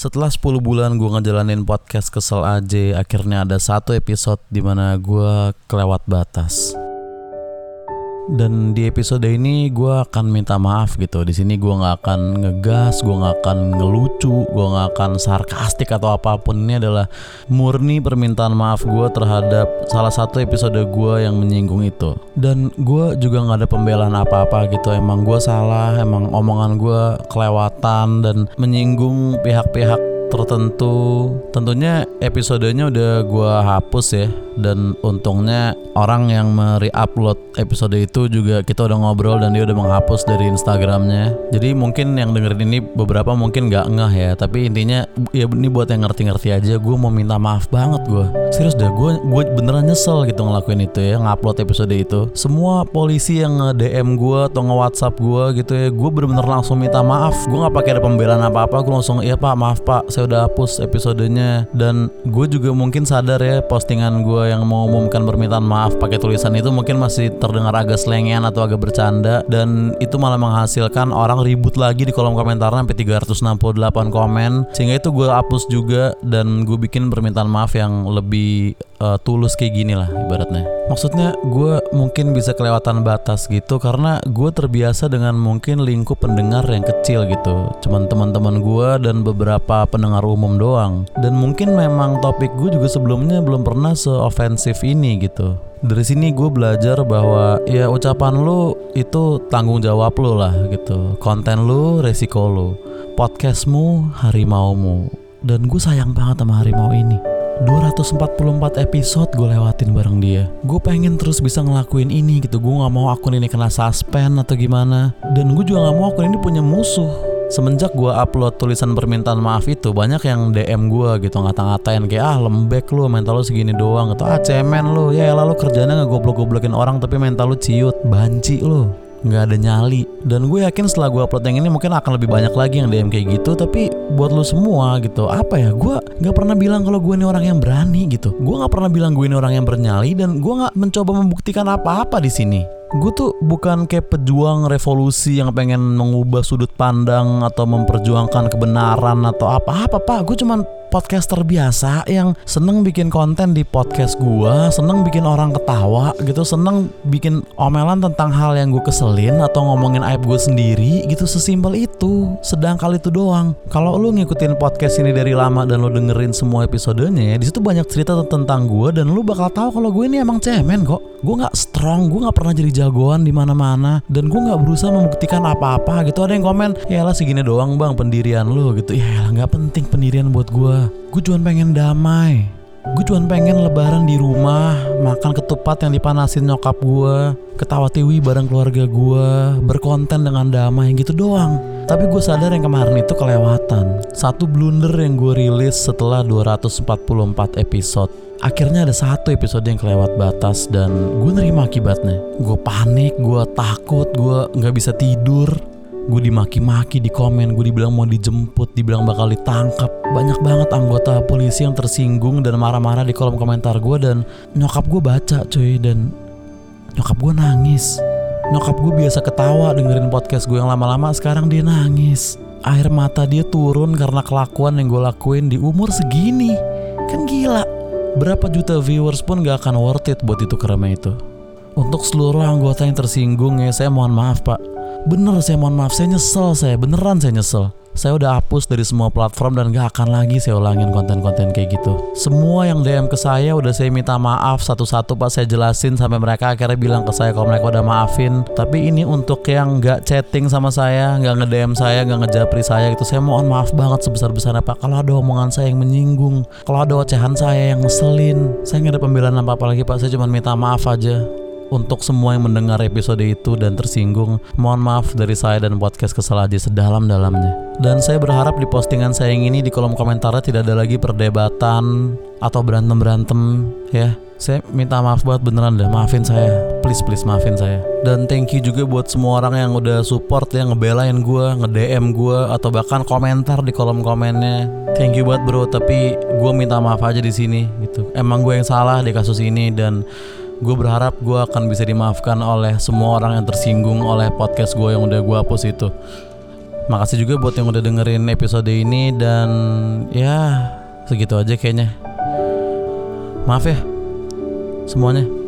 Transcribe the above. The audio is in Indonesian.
Setelah 10 bulan gue ngejalanin podcast kesel aja, akhirnya ada satu episode di mana gue kelewat batas. Dan di episode ini gue akan minta maaf gitu. Di sini gue nggak akan ngegas, gue nggak akan ngelucu, gue nggak akan sarkastik atau apa pun. Ini adalah murni permintaan maaf gue terhadap salah satu episode gue yang menyinggung itu. Dan gue juga nggak ada pembelaan apa-apa gitu. Emang gue salah, emang omongan gue kelewatan dan menyinggung pihak-pihak tertentu. Tentunya episodenya udah gue hapus ya. Dan untungnya orang yang mereupload episode itu juga kita udah ngobrol dan dia udah menghapus dari Instagramnya. Jadi mungkin yang dengerin ini beberapa mungkin nggak ngeh ya. Tapi intinya ya ini buat yang ngerti-ngerti aja gue mau minta maaf banget gue serius dah gue gue beneran nyesel gitu ngelakuin itu ya ngupload episode itu. Semua polisi yang nge DM gue atau nge WhatsApp gue gitu ya gue bener-bener langsung minta maaf. Gue nggak pakai ada pembelaan apa-apa gue langsung iya pak maaf pak saya udah hapus episodenya. Dan gue juga mungkin sadar ya postingan gue yang mau umumkan permintaan maaf pakai tulisan itu mungkin masih terdengar agak selengean atau agak bercanda. Dan itu malah menghasilkan orang ribut lagi di kolom komentar sampai 368 komen. Sehingga itu gue hapus juga dan gue bikin permintaan maaf yang lebih uh, tulus kayak gini lah ibaratnya. Maksudnya gue mungkin bisa kelewatan batas gitu karena gue terbiasa dengan mungkin lingkup pendengar yang kecil gitu. Cuman teman-teman gue dan beberapa pendengar umum doang. Dan mungkin memang topik gue juga sebelumnya belum pernah seofensif ini gitu. Dari sini gue belajar bahwa ya ucapan lu itu tanggung jawab lu lah gitu. Konten lu resiko lu. Podcastmu harimaumu. Dan gue sayang banget sama harimau ini. 244 episode gue lewatin bareng dia. Gue pengen terus bisa ngelakuin ini gitu. Gue gak mau akun ini kena suspend atau gimana. Dan gue juga gak mau akun ini punya musuh. Semenjak gue upload tulisan permintaan maaf itu Banyak yang DM gue gitu ngata-ngatain Kayak ah lembek lu mental lu segini doang Atau ah cemen lu. Ya lalu kerjanya ngegoblok-goblokin orang Tapi mental lu ciut Banci lu. Nggak ada nyali. Dan gue yakin setelah gue upload yang ini mungkin akan lebih banyak lagi yang DM kayak gitu tapi buat lo semua gitu. Apa ya? Gue nggak pernah bilang kalau gue ini orang yang berani gitu. Gue nggak pernah bilang gue ini orang yang bernyali dan gue nggak mencoba membuktikan apa-apa di sini. Gue tuh bukan kayak pejuang revolusi yang pengen mengubah sudut pandang atau memperjuangkan kebenaran atau apa-apa pak. Gue cuman podcaster biasa yang seneng bikin konten di podcast gua, seneng bikin orang ketawa gitu, seneng bikin omelan tentang hal yang gue keselin atau ngomongin aib gue sendiri gitu, sesimpel itu. Sedang kali itu doang. Kalau lu ngikutin podcast ini dari lama dan lu dengerin semua episodenya, di situ banyak cerita tentang gue dan lu bakal tahu kalau gue ini emang cemen kok. Gue nggak strong, gue nggak pernah jadi jagoan di mana-mana dan gue nggak berusaha membuktikan apa-apa gitu. Ada yang komen, ya lah segini doang bang pendirian lu gitu. Ya lah nggak penting pendirian buat gue gue cuma pengen damai. Gue cuma pengen lebaran di rumah makan ketupat yang dipanasin nyokap gue ketawa tiwi bareng keluarga gue berkonten dengan damai gitu doang. Tapi gue sadar yang kemarin itu kelewatan. Satu blunder yang gue rilis setelah 244 episode. Akhirnya ada satu episode yang kelewat batas dan gue nerima akibatnya. Gue panik, gue takut, gue nggak bisa tidur gue dimaki-maki di komen gue dibilang mau dijemput dibilang bakal ditangkap. Banyak banget anggota polisi yang tersinggung dan marah-marah di kolom komentar gue dan nyokap gue baca cuy dan nyokap gue nangis. Nyokap gue biasa ketawa dengerin podcast gue yang lama-lama sekarang dia nangis. Air mata dia turun karena kelakuan yang gue lakuin di umur segini. Kan gila berapa juta viewers pun gak akan worth it buat itu kerama itu. Untuk seluruh anggota yang tersinggung ya saya mohon maaf pak Bener saya mohon maaf, saya nyesel saya, beneran saya nyesel. Saya udah hapus dari semua platform dan gak akan lagi saya ulangin konten-konten kayak gitu. Semua yang DM ke saya udah saya minta maaf satu-satu pas saya jelasin sampai mereka akhirnya bilang ke saya kalau mereka udah maafin. Tapi ini untuk yang gak chatting sama saya, gak nge-DM saya, gak ngejapri saya gitu. Saya mohon maaf banget sebesar-besarnya Pak. Kalau ada omongan saya yang menyinggung, kalau ada ocehan saya yang ngeselin, saya gak ada pembelaan apa-apa lagi Pak. Saya cuma minta maaf aja untuk semua yang mendengar episode itu dan tersinggung, mohon maaf dari saya dan podcast kesal aja sedalam-dalamnya. Dan saya berharap di postingan saya yang ini di kolom komentar tidak ada lagi perdebatan atau berantem-berantem ya. Saya minta maaf buat beneran deh, maafin saya. Please please maafin saya. Dan thank you juga buat semua orang yang udah support yang ngebelain gue, nge-DM gue atau bahkan komentar di kolom komennya. Thank you buat bro, tapi gue minta maaf aja di sini gitu. Emang gue yang salah di kasus ini dan Gue berharap gue akan bisa dimaafkan oleh semua orang yang tersinggung oleh podcast gue yang udah gue hapus itu. Makasih juga buat yang udah dengerin episode ini dan ya segitu aja kayaknya. Maaf ya semuanya.